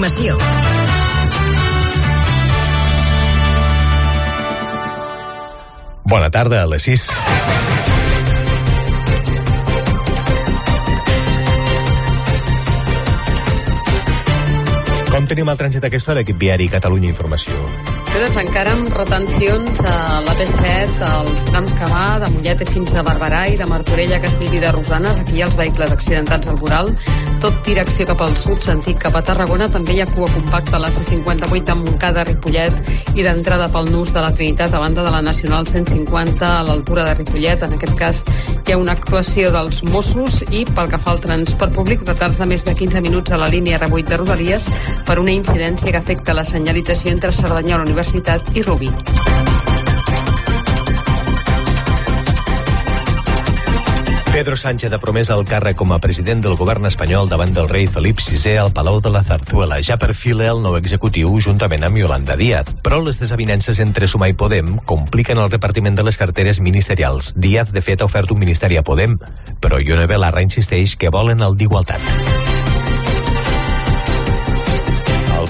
Informació. Bona tarda a les 6. Com tenim el trànsit a aquesta hora, equip viari Catalunya Informació? Doncs encara amb retencions a l'AP7, als trams que va de Mollet fins a Barberà i de Martorell a Castellví de Rosanes. Aquí hi ha els vehicles accidentats al voral. Tot direcció cap al sud, sentit cap a Tarragona. També hi ha cua compacta a la C58 de Montcada, Ripollet i d'entrada pel nus de la Trinitat a banda de la Nacional 150 a l'altura de Ripollet. En aquest cas hi ha una actuació dels Mossos i pel que fa al transport públic, retards de més de 15 minuts a la línia R8 de Rodalies per una incidència que afecta la senyalització entre Cerdanyola Universitat i Rubí. Pedro Sánchez ha promès el càrrec com a president del govern espanyol davant del rei Felip VI al Palau de la Zarzuela. Ja perfila el nou executiu juntament amb Yolanda Díaz. Però les desavinences entre Suma i Podem compliquen el repartiment de les carteres ministerials. Díaz, de fet, ha ofert un ministeri a Podem, però Ione Belarra insisteix que volen el d'igualtat.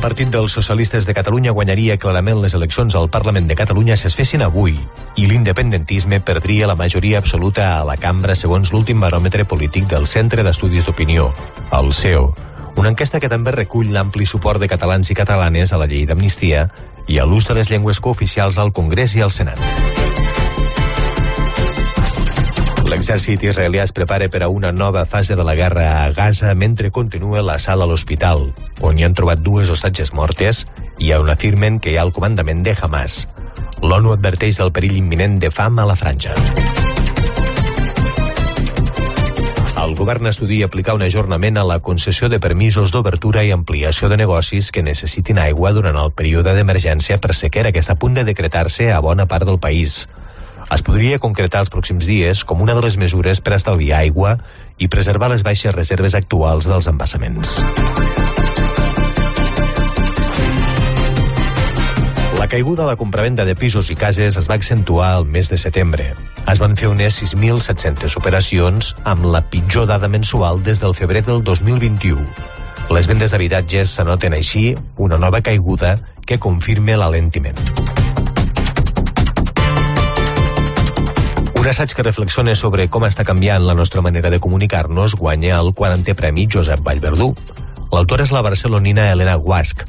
Partit dels Socialistes de Catalunya guanyaria clarament les eleccions al Parlament de Catalunya si es fessin avui i l'independentisme perdria la majoria absoluta a la cambra segons l'últim baròmetre polític del Centre d'Estudis d'Opinió, el CEO. Una enquesta que també recull l'ampli suport de catalans i catalanes a la llei d'amnistia i a l'ús de les llengües cooficials al Congrés i al Senat. L'exèrcit israelià es prepara per a una nova fase de la guerra a Gaza mentre continua l'assalt a l'hospital, on hi han trobat dues hostatges mortes i on afirmen que hi ha el comandament de Hamas. L'ONU adverteix del perill imminent de fam a la franja. El govern estudia aplicar un ajornament a la concessió de permisos d'obertura i ampliació de negocis que necessitin aigua durant el període d'emergència per sequera que està a punt de decretar-se a bona part del país es podria concretar els pròxims dies com una de les mesures per estalviar aigua i preservar les baixes reserves actuals dels embassaments. La caiguda a la compravenda de pisos i cases es va accentuar el mes de setembre. Es van fer unes 6.700 operacions amb la pitjor dada mensual des del febrer del 2021. Les vendes d'habitatges s'anoten així una nova caiguda que confirma l'alentiment. Un assaig que reflexiona sobre com està canviant la nostra manera de comunicar-nos guanya el 40è Premi Josep Vallverdú. L'autora és la barcelonina Helena Guasc.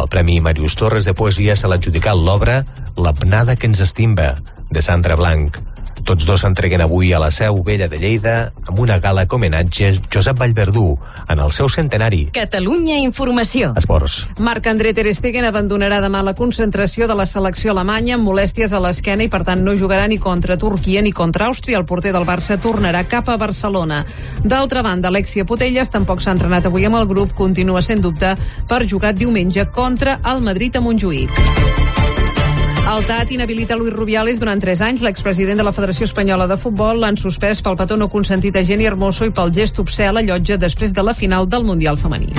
El Premi Marius Torres de Poesia se l'ha adjudicat l'obra L'apnada que ens estimba, de Sandra Blanc. Tots dos s'entreguen avui a la Seu Vella de Lleida amb una gala com homenatge Josep Vallverdú en el seu centenari. Catalunya Informació. Esports. Marc-André Ter Stegen abandonarà demà la concentració de la selecció alemanya amb molèsties a l'esquena i per tant no jugarà ni contra Turquia ni contra Àustria. El porter del Barça tornarà cap a Barcelona. D'altra banda, Alexia Potelles tampoc s'ha entrenat avui amb el grup, continua sent dubte per jugar diumenge contra el Madrid a Montjuïc. El TAT inhabilita Luis Rubiales durant 3 anys. L'expresident de la Federació Espanyola de Futbol l'han suspès pel petó no consentit a Geni Hermoso i pel gest obsè a la llotja després de la final del Mundial femení.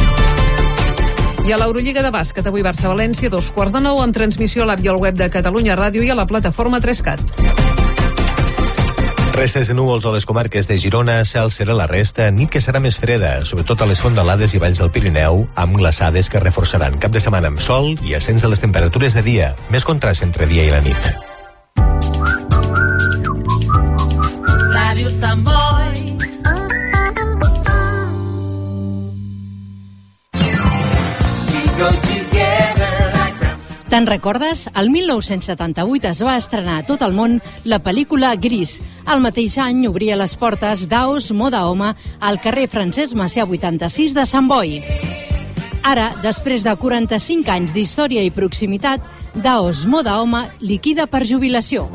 I a l'Eurolliga de bàsquet, avui Barça-València, dos quarts de nou, en transmissió a l'app i al web de Catalunya Ràdio i a la plataforma 3CAT. Restes de núvols a les comarques de Girona, cel serà la resta, nit que serà més freda, sobretot a les fondalades i valls del Pirineu, amb glaçades que reforçaran cap de setmana amb sol i ascens de les temperatures de dia, més contrast entre dia i la nit. Ràdio Sant. Te'n recordes? El 1978 es va estrenar a tot el món la pel·lícula Gris. El mateix any obria les portes d'Aos Moda Home al carrer Francesc Macià 86 de Sant Boi. Ara, després de 45 anys d'història i proximitat, Daos Moda Home liquida per jubilació.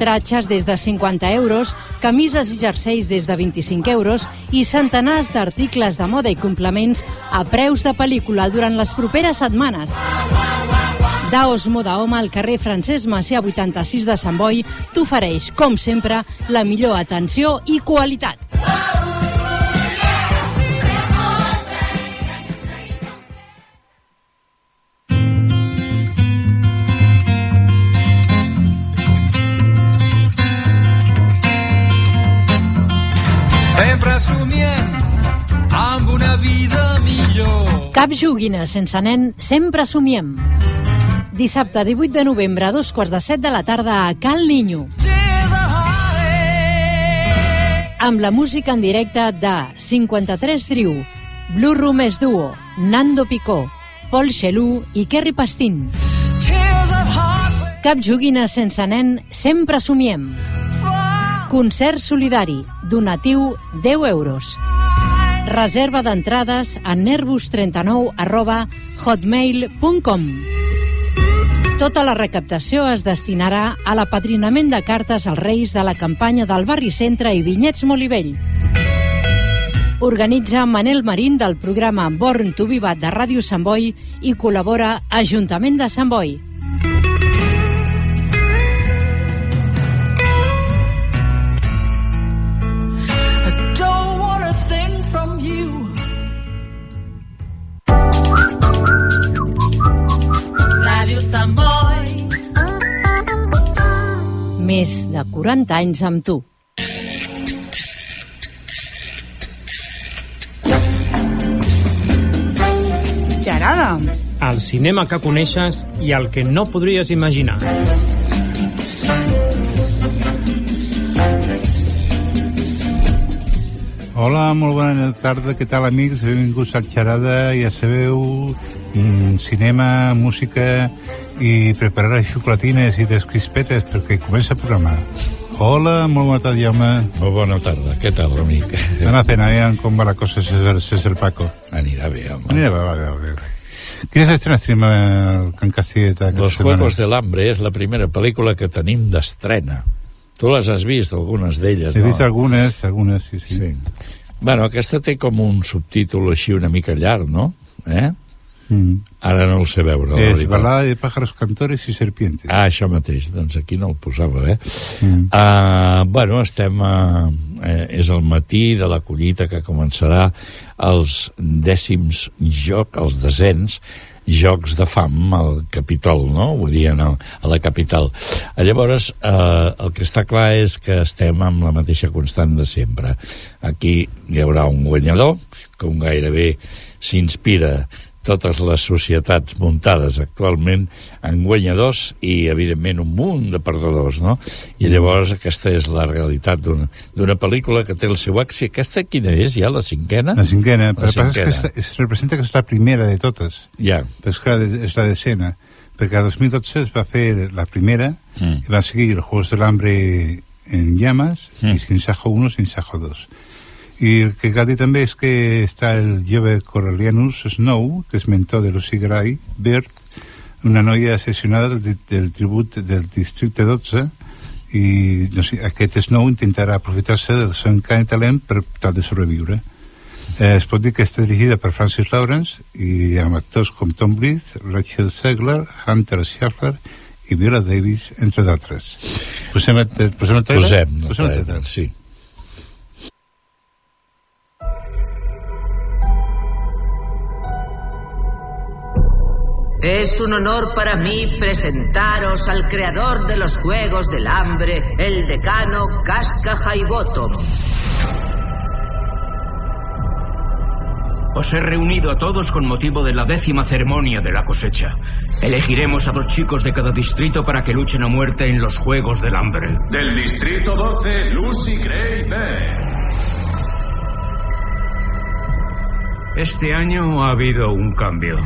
Tratxes des de 50 euros, camises i jerseis des de 25 euros i centenars d'articles de moda i complements a preus de pel·lícula durant les properes setmanes. Daos Moda Home al carrer Francesc Macià 86 de Sant Boi t'ofereix, com sempre, la millor atenció i qualitat. Sempre somiem amb una vida millor. Cap joguina sense nen, sempre somiem. Dissabte 18 de novembre a dos quarts de set de la tarda a Cal Niño. Amb la música en directe de 53 Driu, Blue Room és Duo, Nando Picó, Paul Xelú i Kerry Pastín. Cap joguina sense nen, sempre somiem. Concert solidari, donatiu 10 euros. Reserva d'entrades a nervus39 arroba hotmail.com. Tota la recaptació es destinarà a l'apadrinament de cartes als Reis de la campanya del Barri Centre i Vinyets Molivell. Organitza Manel Marín del programa Born to Vivat de Ràdio Sant Boi i col·labora Ajuntament de Sant Boi. Més de 40 anys amb tu. Gerada. El cinema que coneixes i el que no podries imaginar. Hola, molt bona tarda, què tal amics? Benvinguts a Xarada, ja sabeu, mm, cinema, música i preparar xocolatines i les crispetes perquè comença el programa. Hola, molt bona tarda, Jaume. Molt bona tarda. Què tal, amic? A fer, aviam com va la cosa, César, César Paco. Anirà bé, home. Anirà, va, va, va, va. Quines estrenes tenim al Can Castellet aquesta Los setmana? Juegos del Hambre és la primera pel·lícula que tenim d'estrena. Tu les has vist, algunes d'elles, He no? vist algunes, algunes, sí, sí. Sí. Bueno, aquesta té com un subtítol així una mica llarg, no? Eh? Mm. Ara no el sé veure, la És veritat. balada de pájaros cantores i serpientes. Ah, això mateix, doncs aquí no el posava, eh? Mm. Uh, bueno, estem... Uh, eh, és el matí de la collita que començarà els dècims joc, els desens, jocs de fam al Capitol, no? Vull dir, el, a la capital. Eh, Llavors, eh, el que està clar és que estem amb la mateixa constant de sempre. Aquí hi haurà un guanyador, com gairebé s'inspira totes les societats muntades actualment en guanyadors i, evidentment, un munt de perdedors, no? I llavors aquesta és la realitat d'una pel·lícula que té el seu èxit. Aquesta quina és, ja, la cinquena? La cinquena, però La el que passa és que cinquena. es, es representa que és la primera de totes. Ja. Però és clar, és la decena, perquè el 2012 es va fer la primera Mm. i va seguir els Juegos del Hambre en llames Mm. i Sin Sajo 1, Sin Sajo 2. I el que cal dir també és que està el jove Corellianus Snow, que és mentor de Lucy Gray, Bird, una noia assassinada del, del tribut del districte 12 i no sé, aquest Snow intentarà aprofitar-se del seu encant talent per tal de sobreviure. Eh, es pot dir que està dirigida per Francis Lawrence i amb actors com Tom Blyth, Rachel Segler, Hunter Schafer i Viola Davis, entre d'altres. Posem, el- posem el trailer? Posem, posem el trailer. sí. Es un honor para mí presentaros al creador de los Juegos del Hambre, el decano Casca Highbottom. Os he reunido a todos con motivo de la décima ceremonia de la cosecha. Elegiremos a dos chicos de cada distrito para que luchen a muerte en los Juegos del Hambre. Del distrito 12, Lucy Gray Bear. Este año ha habido un cambio.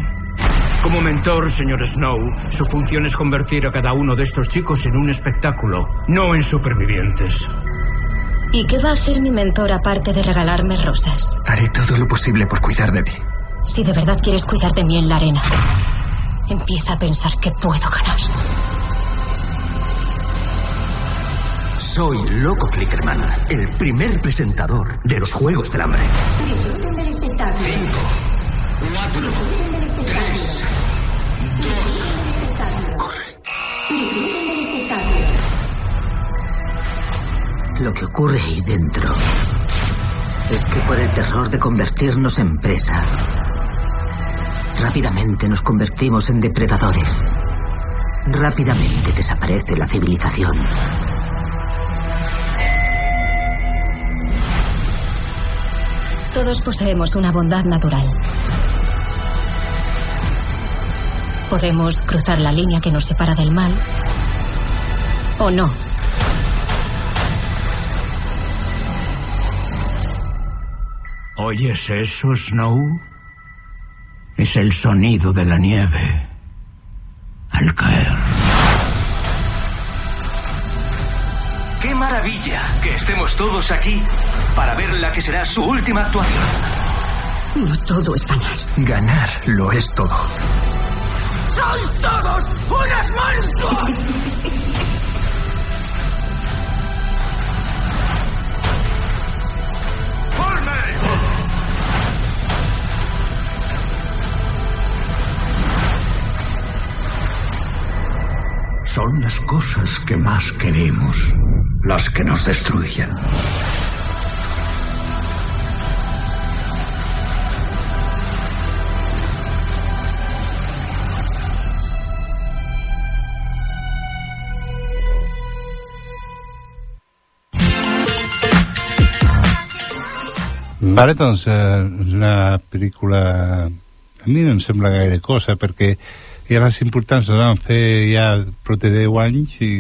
Como mentor, señor Snow, su función es convertir a cada uno de estos chicos en un espectáculo, no en supervivientes. ¿Y qué va a hacer mi mentor aparte de regalarme rosas? Haré todo lo posible por cuidar de ti. Si de verdad quieres cuidar de mí en la arena, empieza a pensar que puedo ganar. Soy Loco Flickerman, el primer presentador de los Juegos del Hambre. Disfruten del espectáculo. Disfruten del Lo que ocurre ahí dentro es que por el terror de convertirnos en presa, rápidamente nos convertimos en depredadores. Rápidamente desaparece la civilización. Todos poseemos una bondad natural. Podemos cruzar la línea que nos separa del mal. ¿O no? ¿Oyes eso, Snow? Es el sonido de la nieve al caer. ¡Qué maravilla que estemos todos aquí para ver la que será su última actuación! No todo es ganar. Ganar lo es todo. ¡Sois todos unos monstruos! Son las cosas que más queremos las que nos destruyen. Vale, doncs eh, una pel·lícula a mi no em sembla gaire cosa perquè ja les importants les van fer ja prou de 10 anys i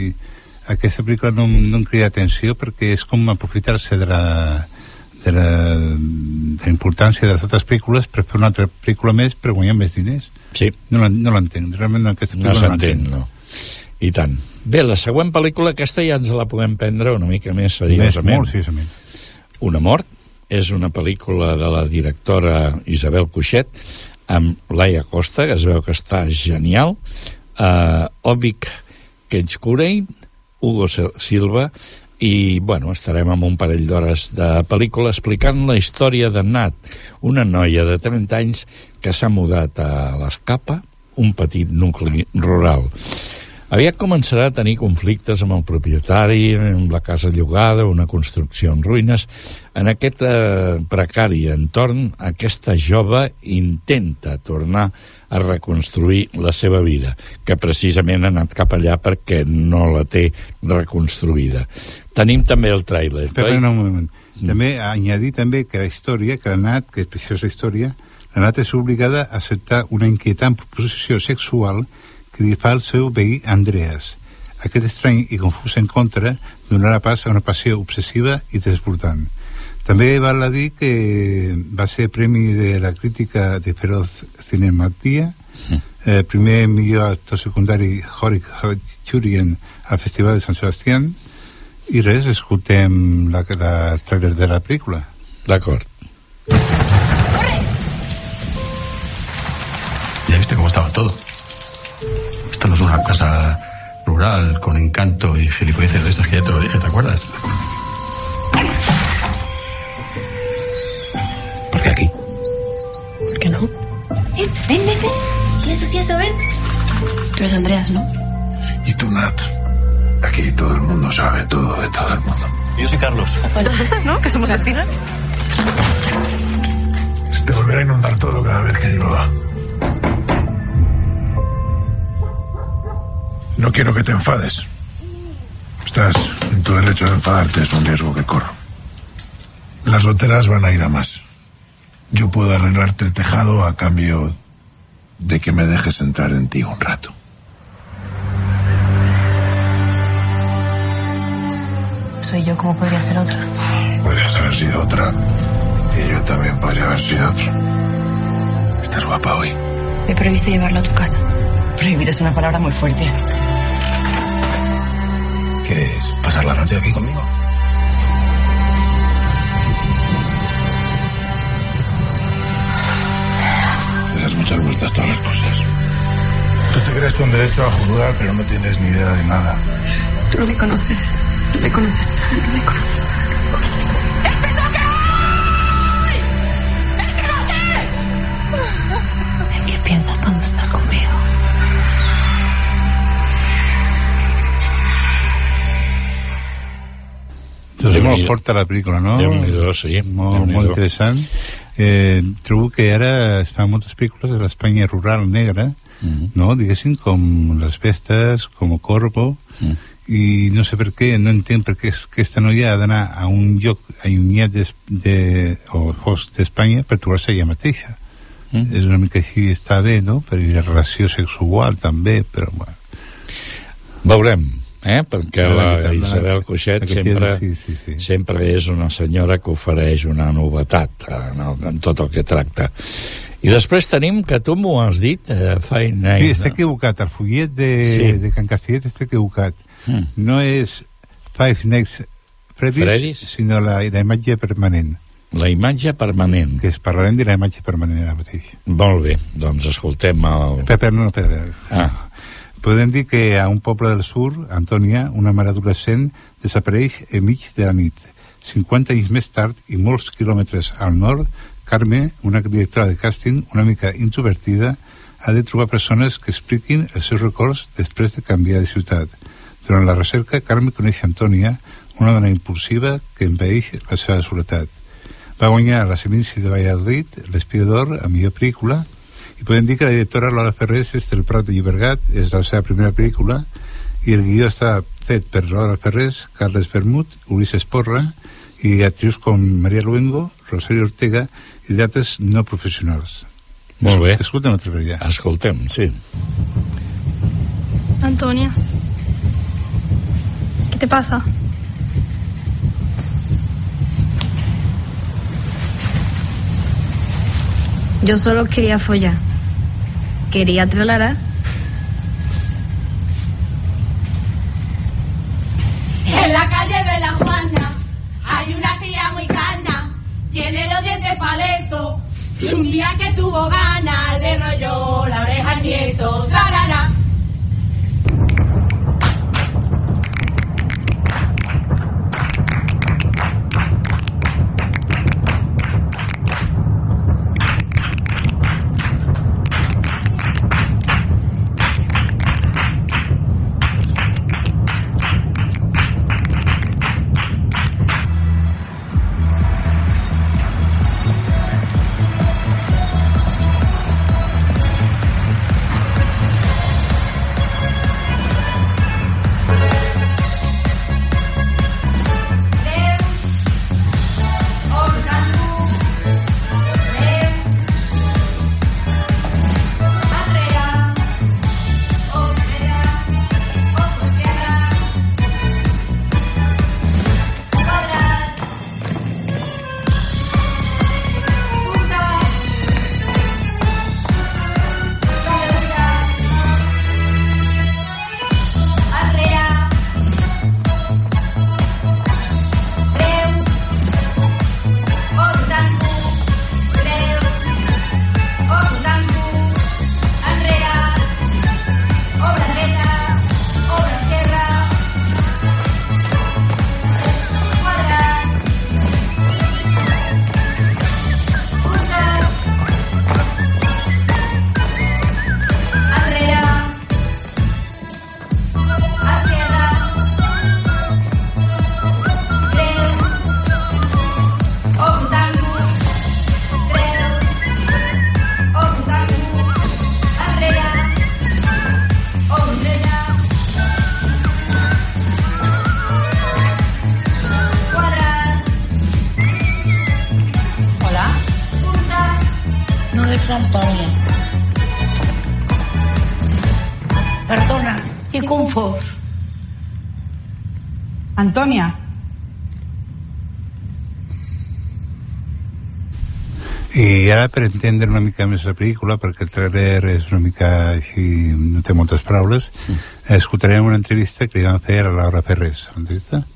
aquesta pel·lícula no, no em crida atenció perquè és com aprofitar-se de la de la, de la importància de les altres pel·lícules per fer una altra pel·lícula més per guanyar més diners sí. no, la- no l'entenc realment aquesta No pel·lícula s'entén, no. I tant. Bé, la següent pel·lícula, aquesta ja ens la podem prendre una mica més més, seriosament. molt seriosament Una mort és una pel·lícula de la directora Isabel Cuixet amb Laia Costa, que es veu que està genial, uh, Obic Ketchkurein, Hugo Sil- Silva, i bueno, estarem amb un parell d'hores de pel·lícula explicant la història de Nat, una noia de 30 anys que s'ha mudat a l'Escapa, un petit nucli rural. Aviat començarà a tenir conflictes amb el propietari, amb la casa llogada, una construcció en ruïnes. En aquest eh, precari entorn, aquesta jove intenta tornar a reconstruir la seva vida, que precisament ha anat cap allà perquè no la té reconstruïda. Tenim també el tràiler, oi? un moment. També añadir també que la història, que la Nat, que és preciosa història, la Nat és obligada a acceptar una inquietant proposició sexual que li fa el seu veí Andreas. Aquest estrany i confús encontre donarà pas a una passió obsessiva i desbordant. També val a dir que va ser premi de la crítica de Feroz Cinematia, eh, primer millor actor secundari Horik Churien al Festival de Sant Sebastián, i res, escoltem la, la trailer de la pel·lícula. D'acord. Ya viste cómo estaba todo. Es una casa rural con encanto y gilipolleces de estas que ya te lo dije, ¿te acuerdas? ¿Por qué aquí? ¿Por qué no? Ven, ven, ven, ven. Sí, eso, sí, eso, ven. Tú eres Andreas, ¿no? Y tú, Nat. Aquí todo el mundo sabe todo de todo el mundo. Yo soy Carlos. Entonces, ¿no? Que somos. Se te volverá a inundar todo cada vez que llueva. No quiero que te enfades. Estás en tu derecho de enfadarte, es un riesgo que corro. Las goteras van a ir a más. Yo puedo arreglarte el tejado a cambio de que me dejes entrar en ti un rato. Soy yo, ¿cómo podría ser otra? Podrías haber sido otra. Y yo también podría haber sido otro. Estás guapa hoy. He previsto llevarlo a tu casa. Prohibir es una palabra muy fuerte. ¿Quieres pasar la noche aquí conmigo? Le das muchas vueltas a todas las cosas. Tú te crees con derecho a juzgar, pero no tienes ni idea de nada. Tú no me conoces. No me conoces. No me conoces. ¿En molt forta la pel·lícula, no? Déu-n'hi-do, sí. Molt, molt interessant. Eh, trobo que ara es fan moltes pel·lícules de l'Espanya rural negra, Mhm. no? Diguéssim, com Les Vestes, com Corvo, Mm. i no sé per què, no entenc per què aquesta noia ha d'anar a un lloc allunyat de, de, o fosc d'Espanya per trobar-se ella mateixa. Mm. És una mica així, està bé, no? Per la relació sexual també, però bueno. Veurem, eh? perquè la una Isabel. Coixet sempre, sí, sí, sí. sempre és una senyora que ofereix una novetat en, el, en tot el que tracta. I després tenim, que tu m'ho has dit, eh, Fine Night. Sí, està equivocat. El fullet de, Sí. de Can Castellet està equivocat. Mm. No és Five Nights Freddy's, Freddy's? sinó la, la imatge permanent. La imatge permanent. Que es parlarem de la imatge permanent ara mateix. Molt bé, doncs escoltem el... Espera, no, espera, espera. Ah. Podem dir que a un poble del sur, Antònia, una mare adolescent desapareix enmig de la nit. 50 anys més tard i molts quilòmetres al nord, Carme, una directora de càsting una mica introvertida, ha de trobar persones que expliquin els seus records després de canviar de ciutat. Durant la recerca, Carme coneix Antònia, una dona impulsiva que envaeix la seva seguretat. Va guanyar la Seminci de Valladolid, l'Espia d'Or, a millor pel·lícula, i podem dir que la directora Lola Ferrés és del Prat de Llobregat, és la seva primera pel·lícula, i el guió està fet per Lola Ferrés, Carles Bermut, Ulises Porra, i actrius com Maria Luengo, Rosario Ortega i d'altres no professionals. Molt bé. Escolta'm otra vez ya. Escoltem, sí. Antonia. ¿Qué te pasa? Yo solo quería follar. Quería tralara. En la calle de la Juana hay una tía muy cana, tiene los dientes paletos. Y un día que tuvo ganas le rolló la oreja al nieto. Confós. Antònia, I ara, per entendre una mica més la pel·lícula, perquè el trailer és una mica així, no té moltes paraules, mm. escoltarem una entrevista que li van fer a la Laura Ferrés. L'entrevista? El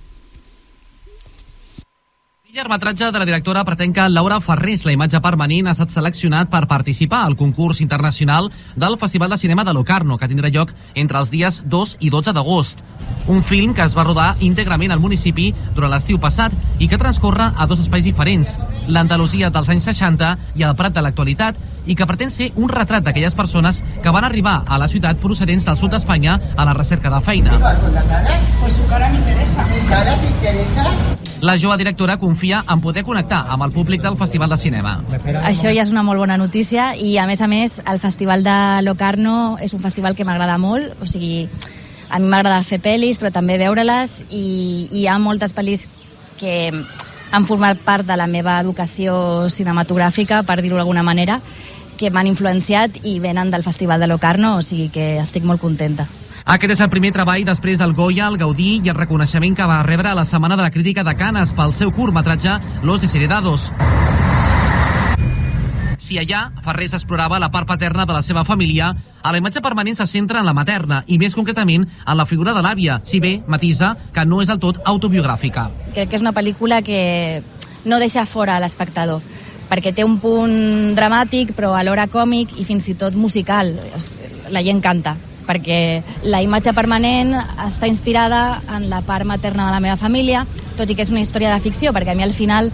llargmetratge de la directora pretén que Laura Ferrés, la imatge permanent, ha estat seleccionat per participar al concurs internacional del Festival de Cinema de Locarno, que tindrà lloc entre els dies 2 i 12 d'agost. Un film que es va rodar íntegrament al municipi durant l'estiu passat i que transcorre a dos espais diferents, l'Andalusia dels anys 60 i el Prat de l'actualitat, i que pretén ser un retrat d'aquelles persones que van arribar a la ciutat procedents del sud d'Espanya a la recerca de feina. La jove directora confia en poder connectar amb el públic del Festival de Cinema. Això ja és una molt bona notícia i a més a més el Festival de Locarno és un festival que m'agrada molt, o sigui, a mi m'agrada fer pel·lis però també veure-les i, i hi ha moltes pel·lis que han format part de la meva educació cinematogràfica, per dir-ho d'alguna manera, que m'han influenciat i venen del Festival de Locarno, o sigui que estic molt contenta. Aquest és el primer treball després del Goya, el Gaudí i el reconeixement que va rebre a la Setmana de la Crítica de Canes pel seu curtmetratge Los Desheredados. Si allà Ferrés explorava la part paterna de la seva família, a la imatge permanent se centra en la materna i més concretament en la figura de l'àvia, si bé matisa que no és del tot autobiogràfica. Crec que és una pel·lícula que no deixa fora l'espectador perquè té un punt dramàtic però alhora còmic i fins i tot musical. La gent canta perquè la imatge permanent està inspirada en la part materna de la meva família, tot i que és una història de ficció, perquè a mi al final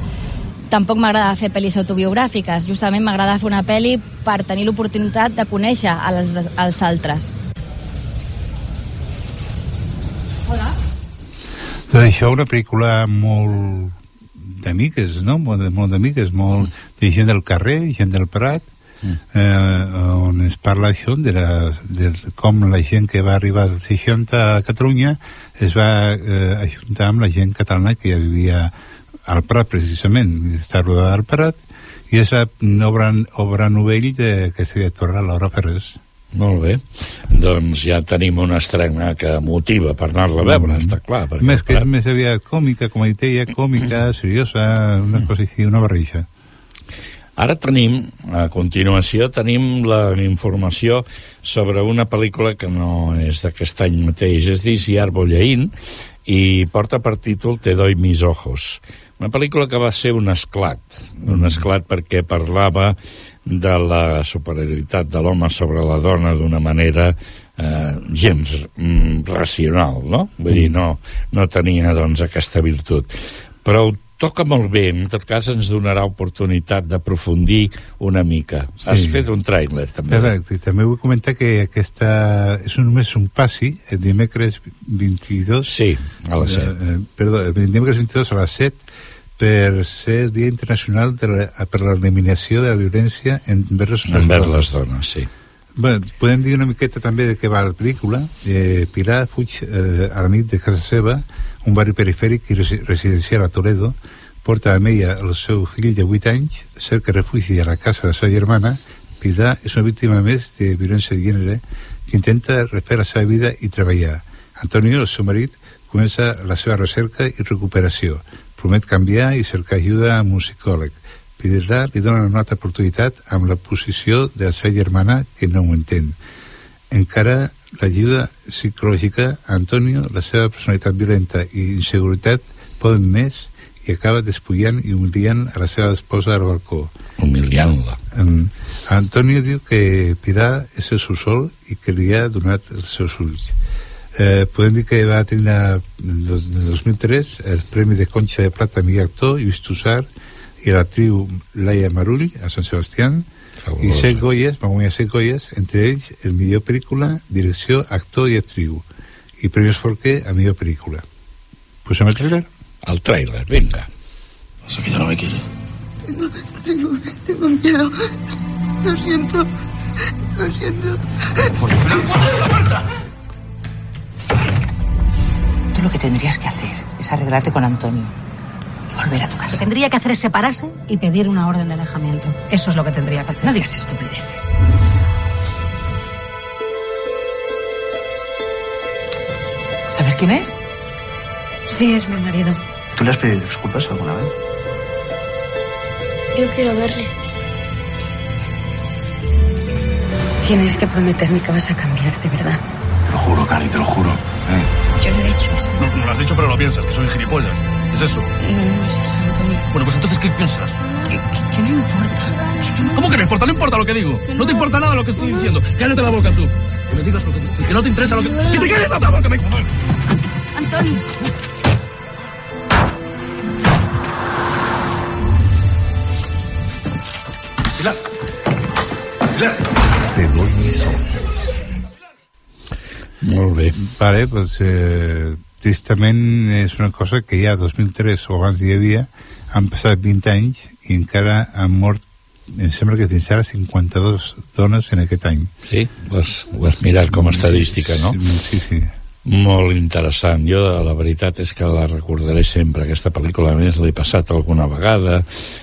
tampoc m'agrada fer pel·lis autobiogràfiques, justament m'agrada fer una pel·li per tenir l'oportunitat de conèixer els, els altres. Hola. Tot això, una pel·lícula molt d'amigues, no? Molt, molt d'amigues, molt de gent del carrer, gent del Prat, eh, on es parla això de, la, de com la gent que va arribar als 60 a Catalunya es va eh, ajuntar amb la gent catalana que ja vivia al Prat precisament, està rodada al Prat i és una obra, novell de, que se directora Laura Ferrés Molt bé. Doncs ja tenim una estrena que motiva per anar-la a veure, està clar. perquè més que és més aviat còmica, com dit ella, còmica, seriosa, una cosa així, una barreja. Ara tenim, a continuació, tenim la informació sobre una pel·lícula que no és d'aquest any mateix, es diu Siar Bollaín, i porta per títol Te doy mis ojos. Una pel·lícula que va ser un esclat, un esclat perquè parlava de la superioritat de l'home sobre la dona d'una manera eh, gens mm, racional, no? Vull dir, no, no tenia, doncs, aquesta virtut. Però ho toca molt bé, en tot cas ens donarà oportunitat d'aprofundir una mica. Sí. Has fet un tràiler, també. Correcte, i també vull comentar que aquesta és només un passi, el dimecres 22... Sí, a les set. Eh, eh, perdó, el dimecres 22 a les 7 per ser el Dia Internacional de la, per l'eliminació de la violència envers les Envers dones. les dones, sí. Bé, podem dir una miqueta també de què va la pel·lícula. Eh, Pilar fuig eh, a la nit de casa seva, un barri perifèric i resi residencial a Toledo, porta amb ella el seu fill de 8 anys, cerca refugi a la casa de la seva germana. Pilar és una víctima més de violència de gènere que intenta refer la seva vida i treballar. Antonio, el seu marit, comença la seva recerca i recuperació. Promet canviar i cercar ajuda amb un psicòleg. Pilar li dona una altra oportunitat amb la posició de la seva germana que no ho entén. Encara l'ajuda psicològica a Antonio, la seva personalitat violenta i inseguretat poden més i acaba despullant i humiliant a la seva esposa al balcó. Humiliant-la. Um, Antonio diu que Pilar és el seu sol i que li ha donat els seus ulls. Eh, podem dir que va tenir la, en el 2003 el Premi de Concha de Plata a millor actor Lluís Tussar i l'actriu Laia Marull a Sant Sebastián i set Goyes, va guanyar set Goyes entre ells el millor pel·lícula, direcció, actor i actriu i Premios Forqué a millor pel·lícula Posem el trailer? El trailer, vinga O sea que ya no me quiere. Tengo, tengo, tengo miedo. Lo siento. Lo siento. Tú lo que tendrías que hacer es arreglarte con Antonio y volver a tu Lo que casa. tendría que hacer es separarse y pedir una orden de alejamiento. Eso es lo que tendría que hacer. No digas estupideces. ¿Sabes quién es? Sí, es mi marido. ¿Tú le has pedido disculpas alguna vez? Yo quiero verle. Tienes que prometerme que vas a cambiar, de verdad. Te lo juro, Cari, te lo juro. ¿eh? Yo le he dicho eso. No, no lo has dicho, pero lo piensas, que soy gilipollas. ¿Es eso? No, no es eso, Antonio. Bueno, pues entonces, ¿qué piensas? Que, que- que no importa. ¿Cómo que no importa? No importa lo que digo. No te importa nada lo que estoy diciendo. Cállate la boca tú. Que me digas lo que, que no te interesa lo que... ¡Que te calles la boca! Me... Antonio. Pilar. Pilar. Te doy mis ojos. Molt bé. Vale, pues, eh, tristament és una cosa que ja 2003 o abans hi havia, han passat 20 anys i encara han mort, em sembla que fins ara 52 dones en aquest any. Sí, ho has, ho has mirat com a estadística, no? Sí, sí. Molt interessant. Jo, la veritat és que la recordaré sempre, aquesta pel·lícula. A més, l'he passat alguna vegada,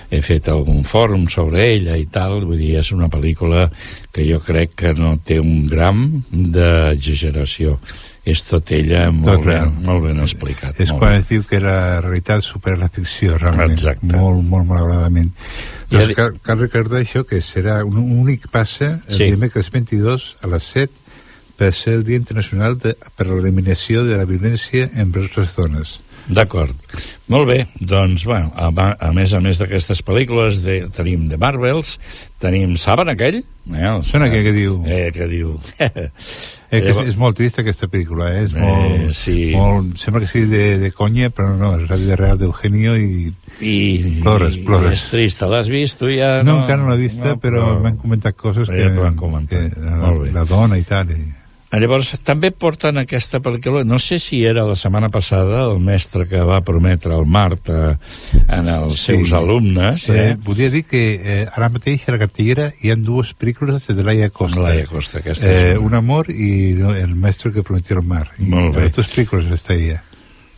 he fet algun fòrum sobre ella i tal. Vull dir, és una pel·lícula que jo crec que no té un gram d'exageració. És tot ella molt, Tot ben, molt ben explicat. És molt quan bé. es diu que la realitat supera la ficció, realment. Exacte. Molt, molt malauradament. Doncs cal, cal recordar això, que serà un únic passe el Sí. dimecres 22 a les 7 per ser el Dia Internacional de, per a l'eliminació de la violència envers les dones. D'acord. Molt bé, doncs, bueno, a, a més a més d'aquestes pel·lícules de, tenim de Marvels, tenim, saben aquell? Eh, el- Són aquell que diu... Eh, que diu... Eh, que és, és molt trista aquesta pel·lícula, eh? És Eh, molt, sí. molt, sembla que sigui de, de conya, però no, és la vida real d'Eugenio i... I, Plores, i plores. és trista, l'has vist tu ja? No, encara no l'he vista, no, però m'han comentat coses Ja que, han comentat. que la, la dona i tal. I... Ah, Llavors, també porten aquesta pel·lícula, no sé si era la setmana passada, el mestre que va prometre el Mart eh, en els seus alumnes. Eh, Eh? volia dir que eh, ara mateix a la cartellera hi ha dues pel·lícules de Laia Costa. Laia Costa, aquesta Eh, és un amor i no, El maestro que prometió el mar. Molt bé. Les dues pel·lícules ella.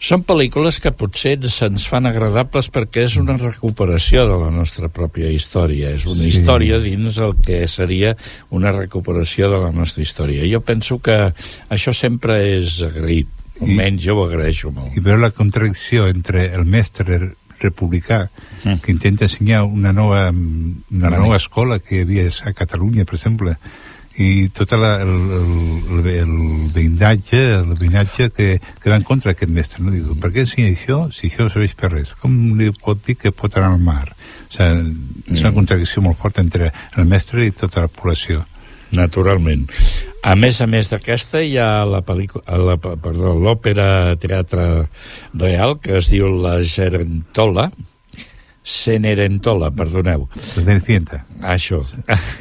Són pel·lícules que potser se'ns fan agradables perquè és una recuperació de la nostra pròpia història. És una Sí. història dins el que seria una recuperació de la nostra història. Jo penso que això sempre és agraït. Almenys jo ho agraeixo molt. I veure la contradicció entre el mestre republicà Mm. que intenta ensenyar una nova, una Vale. nova escola que hi havia a Catalunya, per exemple, i tot el, el, el, el veïnatge, el veïnatge que, que va en contra d'aquest mestre. No? Diu, per què ensenya això si això no serveix per res? Com li pot dir que pot anar al mar? O sigui, és una Mm. contradicció molt forta entre el mestre i tota la població. Naturalment. A més a més d'aquesta hi ha la pel·lícula, la, perdó, l'òpera teatre real que es diu La Gerentola, Cenerentola, perdoneu. Cenicienta. Això.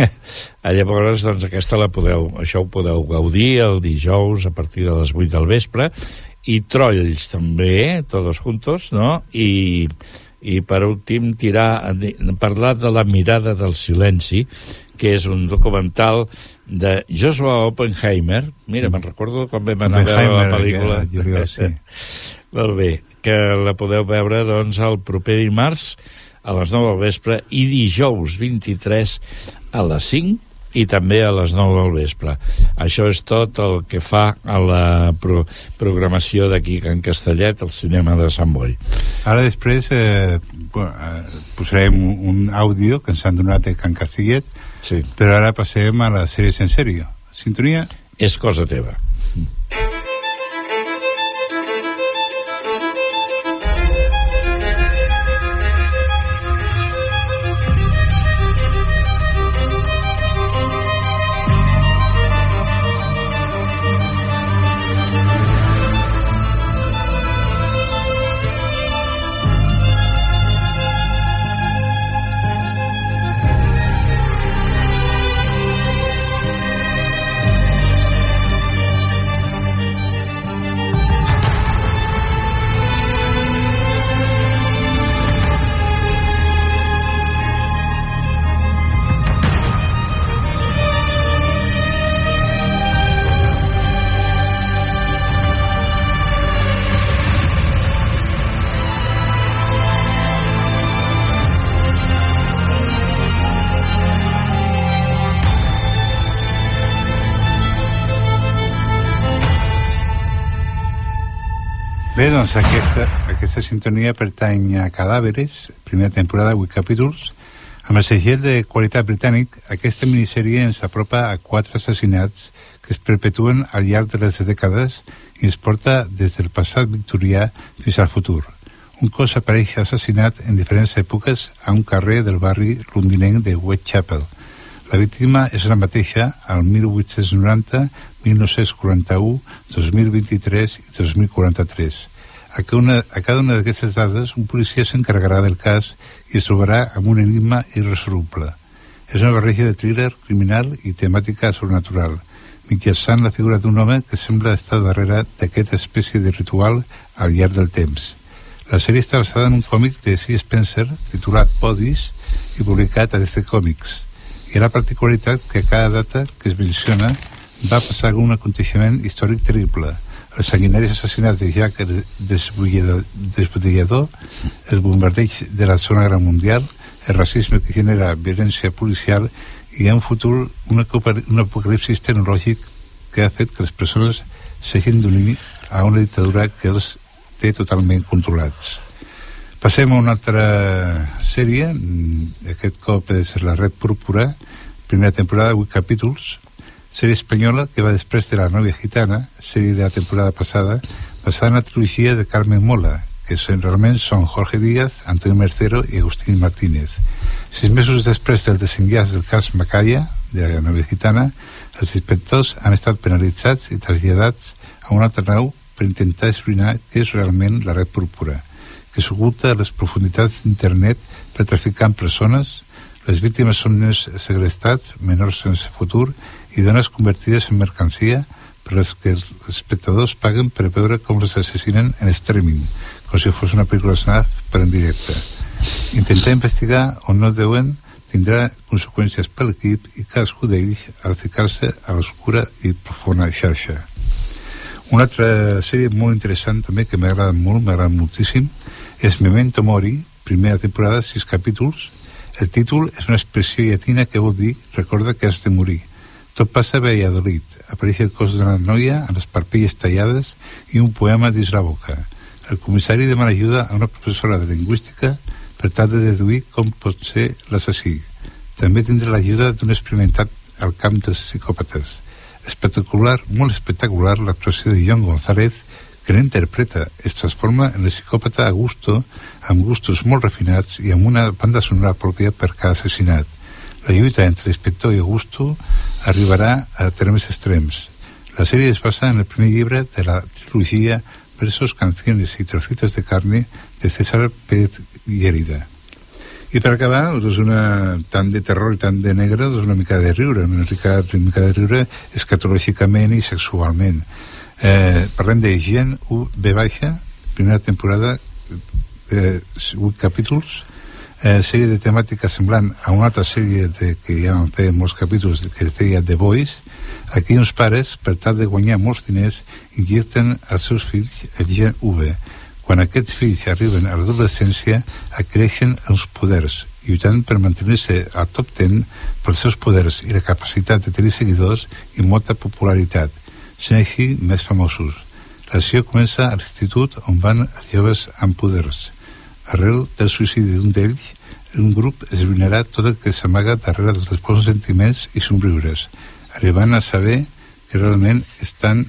Llavors, doncs, aquesta la podeu, això ho podeu gaudir el dijous a partir de les 8 del vespre, i Trolls també, tots juntos, no? I, i per últim tirar, parlar de la mirada del silenci, que és un documental de Joshua Oppenheimer. Mira, me'n recordo quan vam anar a veure la pel·lícula. que juliol, sí. Molt bé, que la podeu veure doncs el proper dimarts a les 9 del vespre i dijous 23 a les 5 i també a les 9 del vespre. Això és tot el que fa a la pro programació d'aquí Can Castellet, al cinema de Sant Boi. Ara després eh, bueno, eh, posarem un, àudio que ens han donat de Can Castellet, sí. però ara passem a la sèrie en sèrio. Sintonia? És cosa teva. Bé, doncs aquesta, aquesta sintonia pertany a Cadàveres, primera temporada, 8 capítols. Amb el segell de qualitat britànic, aquesta minissèrie ens apropa a quatre assassinats que es perpetuen al llarg de les dècades i es porta des del passat victorià fins al futur. Un cos apareix assassinat en diferents èpoques a un carrer del barri londinenc de Whitechapel. La víctima és la mateixa al 1890, 1941, 2023 i 2043. A cada una, a cada una d'aquestes dades, un policia s'encarregarà del cas i es trobarà amb un enigma irresoluble. És una barreja de thriller criminal i temàtica sobrenatural, mitjançant la figura d'un home que sembla estar darrere d'aquesta espècie de ritual al llarg del temps. La sèrie està basada en un còmic de C. Spencer titulat Bodies i publicat a DC Comics. Hi ha la particularitat que a cada data que es menciona va passar algun aconteixement històric terrible, el sanguinari assassinat de desbullador, desbullador, el bombardeig de la Segona Guerra Mundial, el racisme que genera violència policial i en futur un, apocal- un apocalipsis tecnològic que ha fet que les persones s'hagin d'unir a una dictadura que els té totalment controlats. Passem a una altra sèrie, aquest cop és la Red Púrpura, primera temporada, 8 capítols, sèrie espanyola que va després de La novia gitana, sèrie de la temporada passada, basada en la trilogia de Carmen Mola, que són, realment són Jorge Díaz, Antonio Mercero i Agustín Martínez. Sis mesos després del desenllaç del cas Macaya, de la novia gitana, els inspectors han estat penalitzats i traslladats a un altre nau per intentar esbrinar què és realment la red púrpura, que s'oculta a les profunditats d'internet per traficar amb persones, les víctimes són nens segrestats, menors sense futur i dones convertides en mercancia per les que els espectadors paguen per veure com les assassinen en streaming, com si fos una pel·lícula snap per en directe. Intentar investigar on no deuen tindrà conseqüències per l'equip i cadascú d'ells al ficar-se a l'oscura i profunda xarxa. Una altra sèrie molt interessant també que m'agrada molt, m'agrada moltíssim, és Memento Mori, primera temporada, sis capítols. El títol és una expressió llatina que vol dir recorda que has de morir. Tot passa a Valladolid. Apareix el cos d'una noia amb les parpelles tallades i un poema dins la boca. El comissari demana ajuda a una professora de lingüística per tal de deduir com pot ser l'assassí. També tindrà l'ajuda d'un experimentat al camp dels psicòpates. Espectacular, molt espectacular l'actuació de John González que l'interpreta, es transforma en el psicòpata a gusto, amb gustos molt refinats i amb una banda sonora pròpia per cada assassinat. La lluita entre l'inspector i Augusto arribarà a termes extrems. La sèrie es basa en el primer llibre de la trilogia Versos, Canciones y Trocitos de Carne de César Pérez Llerida. I per acabar, doncs una, tant de terror i tant de negre, doncs una mica de riure, una mica, una mica de riure escatològicament i sexualment. Eh, parlem de Gen U B baixa, primera temporada, eh, 8 capítols, eh, sèrie de temàtica semblant a una altra sèrie de, que ja van fer molts capítols que es deia The Boys. Aquí uns pares per tal de guanyar molts diners injecten als seus fills el gen V. Quan aquests fills arriben a l'adolescència adquireixen els poders lluitant per mantenir-se al top 10 pels seus poders i la capacitat de tenir seguidors i molta popularitat. Sent així més famosos. L'acció comença a l'institut on van els joves amb poders arrel del suïcidi d'un d'ells, un grup esbrinarà tot el que s'amaga darrere dels bons sentiments i somriures, arribant a saber que realment estan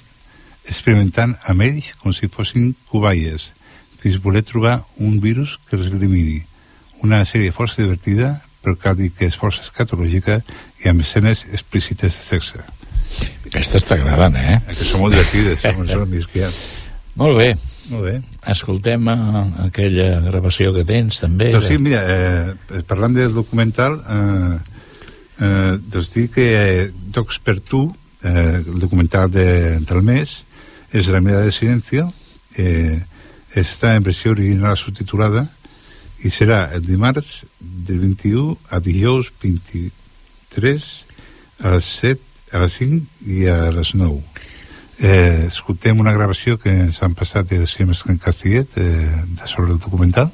experimentant amb ells com si fossin cobayes, fins voler trobar un virus que els elimini. Una sèrie força divertida, però cal dir que és força escatològica i amb escenes explícites de sexe. Aquestes t'agraden, eh? Que són molt divertides, són, són més que hi ha. Molt bé. Molt bé. Escoltem eh, aquella gravació que tens, també. Doncs sí, mira, eh, parlant del documental, eh, eh, doncs dir que eh, Docs per tu, eh, el documental de, del mes, és La mirada de silencio, eh, està en versió original subtitulada i serà el dimarts del 21 a dijous 23 a les 7, a les 5 i a les 9 eh, escoltem una gravació que ens han passat de Cinemes Can Castellet eh, de sobre el documental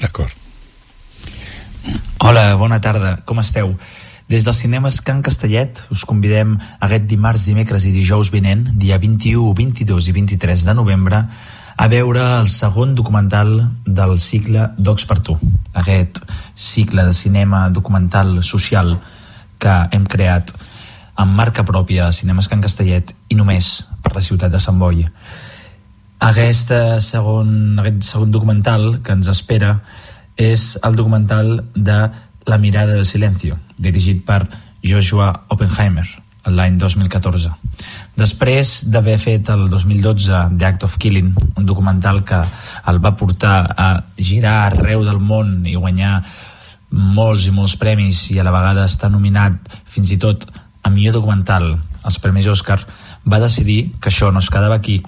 d'acord Hola, bona tarda, com esteu? Des dels cinemes Can Castellet us convidem aquest dimarts, dimecres i dijous vinent, dia 21, 22 i 23 de novembre, a veure el segon documental del cicle Docs per tu. Aquest cicle de cinema documental social que hem creat amb marca pròpia a Cinemes Can Castellet i només per la ciutat de Sant Boi. Aquest segon, aquest segon documental que ens espera és el documental de La mirada del silencio, dirigit per Joshua Oppenheimer l'any 2014. Després d'haver fet el 2012 The Act of Killing, un documental que el va portar a girar arreu del món i guanyar molts i molts premis i a la vegada estar nominat fins i tot a millor documental als Premis Òscar, va decidir que això no es quedava aquí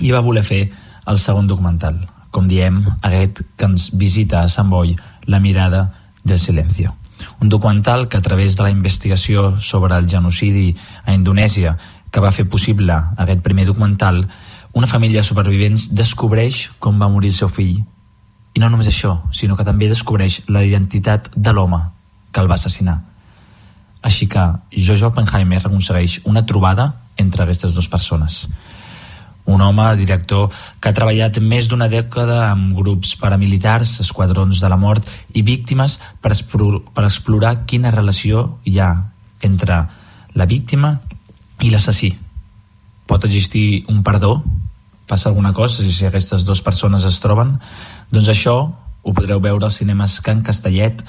i va voler fer el segon documental, com diem, aquest que ens visita a Sant Boi, La mirada del silencio. Un documental que a través de la investigació sobre el genocidi a Indonèsia que va fer possible aquest primer documental una família de supervivents descobreix com va morir el seu fill. I no només això, sinó que també descobreix la identitat de l'home que el va assassinar. Així que Jojo Oppenheimer aconsegueix una trobada entre aquestes dues persones. Un home, director, que ha treballat més d'una dècada amb grups paramilitars, esquadrons de la mort i víctimes per, per explorar quina relació hi ha entre la víctima i l'assassí. Pot existir un perdó? Passa alguna cosa si aquestes dues persones es troben? Doncs això ho podreu veure als cinemes Can Castellet,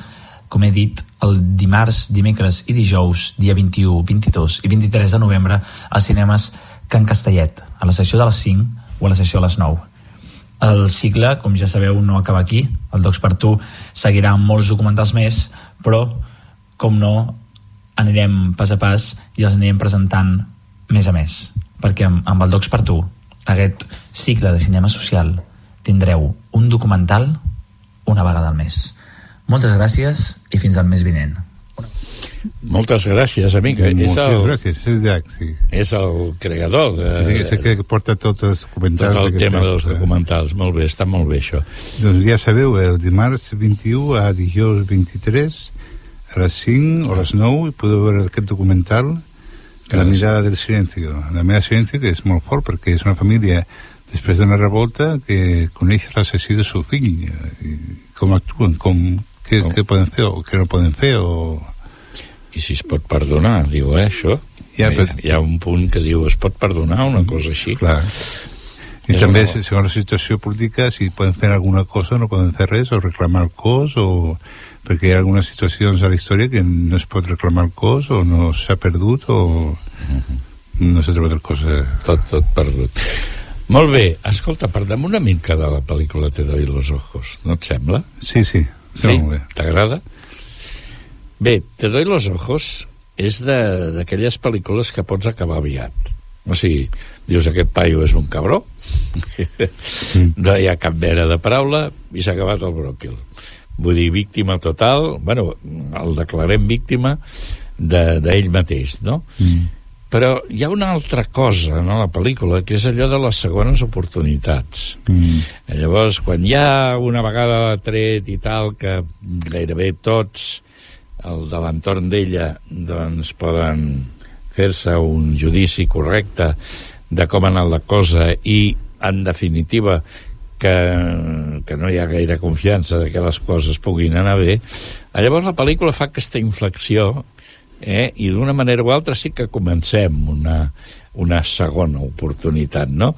com he dit, el dimarts, dimecres i dijous, dia 21, 22 i 23 de novembre, als cinemes Can Castellet, a la sessió de les 5 o a la sessió a les 9. El cicle, com ja sabeu, no acaba aquí. El Docs per Tu seguirà amb molts documentals més, però, com no, anirem pas a pas i els anirem presentant més a més. Perquè amb, amb el Docs per Tu, aquest cicle de cinema social, tindreu un documental una vegada al mes. Moltes gràcies i fins al mes vinent. Moltes gràcies, amic. Moltes és el, gràcies, és el Jack, sí. És el creador. De, Sí, sí, és el que porta tots els documentals. tot el tema any. dels documentals. Molt bé, està molt bé això. Doncs ja sabeu, el dimarts 21 a dijous 23 a les 5 o a les 9 podeu veure aquest documental La mirada del silencio. La mirada del silencio que és molt fort perquè és una família després d'una revolta que coneix l'assassí del seu fill eh, i com actuen, com, què, Com? què poden fer o què no poden fer o... I si es pot perdonar, diu, eh, això? Ja, hi, però- hi ha un punt que diu, es pot perdonar una cosa així? Clar. I És també, una- segons la situació política, si poden fer alguna cosa no poden fer res, o reclamar el cos, o... perquè hi ha algunes situacions a la història que no es pot reclamar el cos, o no s'ha perdut, o no s'ha trobat el cos. Eh... Tot, tot perdut. Molt bé, escolta, parlem una mica de la pel·lícula Te doy los ojos, no et sembla? Sí, sí, sembla molt bé. T'agrada? Bé, Te doy los ojos és de- d'aquelles pel·lícules que pots acabar aviat. O sigui, dius, aquest paio és un cabró, no hi ha cap mena de paraula i s'ha acabat el bròquil. Vull dir, víctima total, bueno, el declarem víctima de- d'ell mateix, no? Mm. Però hi ha una altra cosa no, a la pel·lícula, que és allò de les segones oportunitats. Mm. Llavors, quan ja una vegada tret i tal, que gairebé tots el de l'entorn d'ella doncs poden fer-se un judici correcte de com ha anat la cosa i, en definitiva, que, que no hi ha gaire confiança de que les coses puguin anar bé, llavors la pel·lícula fa aquesta inflexió eh? i d'una manera o altra sí que comencem una, una segona oportunitat, no?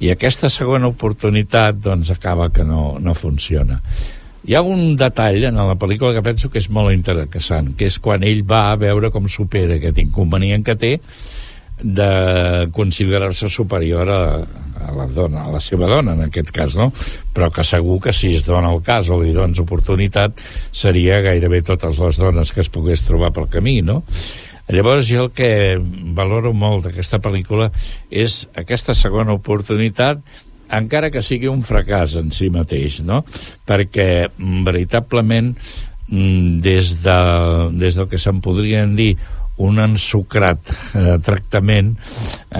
I aquesta segona oportunitat, doncs, acaba que no, no funciona. Hi ha un detall en la pel·lícula que penso que és molt interessant, que és quan ell va a veure com supera aquest inconvenient que té de considerar-se superior a, a la dona, a la seva dona, en aquest cas, no? Però que segur que si es dona el cas o li dones oportunitat, seria gairebé totes les dones que es pogués trobar pel camí, no? Llavors, jo el que valoro molt d'aquesta pel·lícula és aquesta segona oportunitat encara que sigui un fracàs en si mateix, no? Perquè, veritablement, mm, des, de, des del que se'n podrien dir un ensucrat eh, tractament,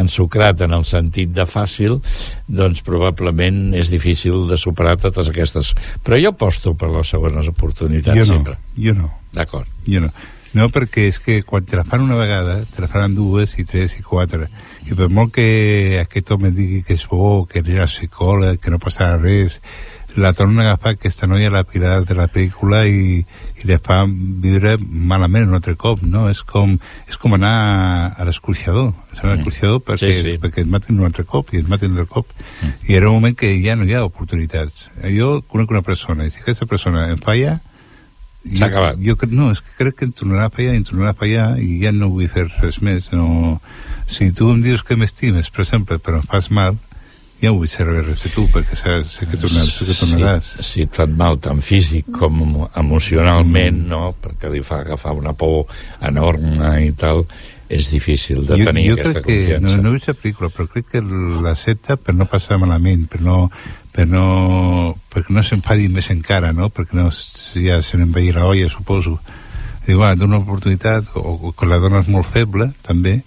ensucrat en el sentit de fàcil, doncs probablement és difícil de superar totes aquestes. Però jo aposto per les segones oportunitats Jo no, sempre. jo no. D'acord. Jo no. No, perquè és que quan te la fan una vegada, te la faran dues i tres i quatre. I per molt que aquest home digui que és bo, que era psicòleg, que no passarà res, la tornen a agafar aquesta noia la pilar de la pel·lícula i, i la fa viure malament un altre cop, no? És com, és com anar a, l'escorxador. A l'escorxador perquè, Sí, sí. perquè et maten un altre cop i et maten un altre cop. I era un moment que ja no hi ha oportunitats. Jo conec una persona, i si aquesta persona em falla, S'ha acabat. Jo, no, és que crec que em tornarà a fallar, em tornarà a fallar i ja no vull fer res més. No... Si tu em dius que m'estimes, per exemple, però em fas mal, ja no vull saber res de tu, perquè sé, sé que, tornar, sé que tornaràs. Si, si et fan mal tant físic com emocionalment, no? Perquè li fa agafar una por enorme i tal, és difícil de tenir jo aquesta crec que, confiança. no, no he vist la pel·lícula, però crec que l'accepta per no passar malament, per no, per no, perquè no s'enfadi més encara, no? Perquè no, ja se n'envair la olla, suposo. Diu, va, dona una oportunitat, o, o que la dona és molt feble, també,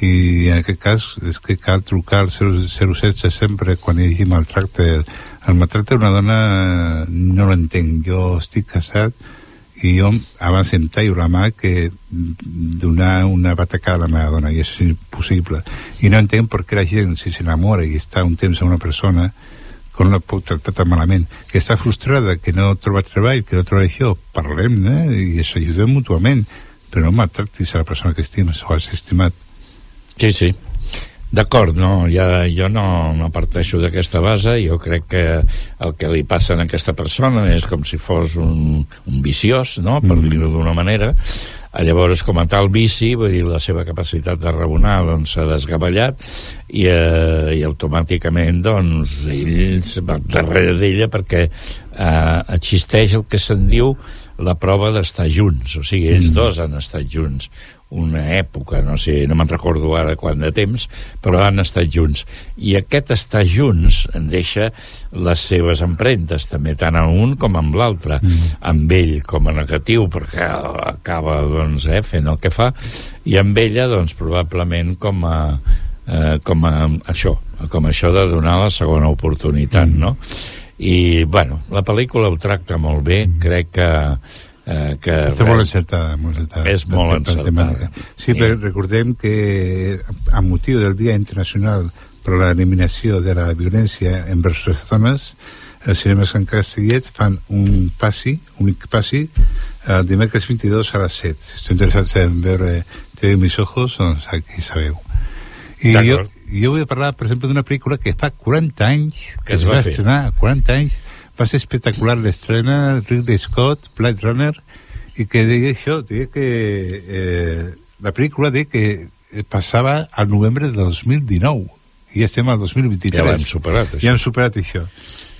i en aquest cas és que cal trucar al 016 sempre quan hi hagi maltracte. El maltracte d'una dona eh, no l'entenc. Jo estic casat i jo abans em tallo la mà que donar una batacada a la meva dona i és impossible. I no entenc per què la gent si s'enamora i està un temps amb una persona com la pot tractar tan malament. Que està frustrada, que no troba treball que no troba això, parlem eh? i ens ajudem mútuament però no maltractis a la persona que estimes o has estimat Sí, sí. D'acord, no, ja, jo no, no parteixo d'aquesta base, jo crec que el que li passa a aquesta persona és com si fos un, un viciós, no?, per mm. dir-ho d'una manera, llavors com a tal vici vull dir, la seva capacitat de rebonar doncs s'ha desgavellat i, eh, i automàticament doncs ell va darrere d'ella perquè eh, existeix el que se'n diu la prova d'estar junts, o sigui, ells mm. dos han estat junts una època, no sé, no me'n recordo ara quant de temps, però han estat junts. I aquest estar junts en deixa les seves empremtes, també tant en un com en l'altre, mm. amb ell com a negatiu, perquè acaba doncs, eh, fent el que fa, i amb ella, doncs, probablement com a, eh, com a això, com això de donar la segona oportunitat, mm. no? I, bueno, la pel·lícula ho tracta molt bé, mm. crec que eh, que... Està molt encertada, molt encertada. És molt encertada. Sí, però recordem que a motiu del Dia Internacional per a l'eliminació de la violència envers les dones, els cinemes en Castellet fan un passi, un únic passi, el dimecres 22 a les 7. Si esteu interessats en veure TV Mis Ojos, doncs aquí sabeu. I jo, jo vull parlar, per exemple, d'una pel·lícula que fa 40 anys que, que es va, va estrenar, 40 anys, va ser espectacular l'estrena Ridley Scott, Blade Runner i que deia això, deia que eh, la pel·lícula deia que passava al novembre de 2019 i ja estem al 2023 ja l'hem superat això. ja hem superat això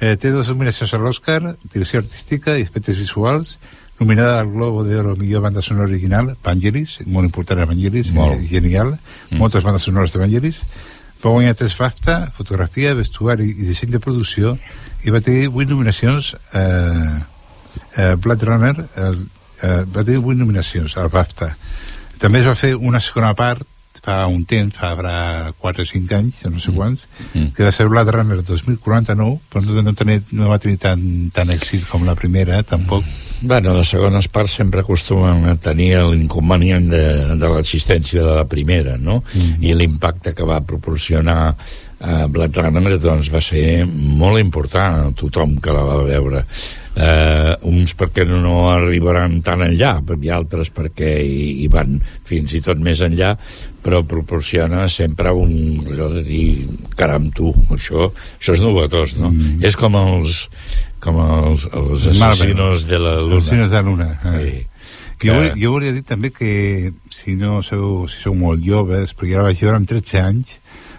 eh, té dues nominacions a l'Oscar direcció artística i efectes visuals nominada al Globo de Oro millor banda sonora original Vangelis, molt important Vangelis molt. Eh, genial, mm. moltes bandes sonores de Vangelis va guanyar tres BAFTA fotografia, vestuari i disseny de producció i va tenir 8 nominacions eh, eh, Blade Runner el, eh, va tenir 8 nominacions al BAFTA també es va fer una segona part fa un temps, fa 4 o 5 anys, no sé mm. quants, mm. que va ser Blade Runner 2049, però no, no, tenir, no va tenir tant, tant èxit com la primera, tampoc. Bueno, les segones parts sempre acostumen a tenir l'inconvenient de, de l'existència de la primera, no? Mm. I l'impacte que va proporcionar eh, Blade Runner doncs, va ser molt important a tothom que la va veure eh, uns perquè no arribaran tan enllà i altres perquè hi, hi van fins i tot més enllà però proporciona sempre un allò de dir, caram tu això, això és novetós, no? Mm. és com els com els, els assassinos de la luna assassinos de la luna eh. sí. Jo, jo volia dir també que si no sou, si sou molt joves, perquè jo la vaig veure amb 13 anys,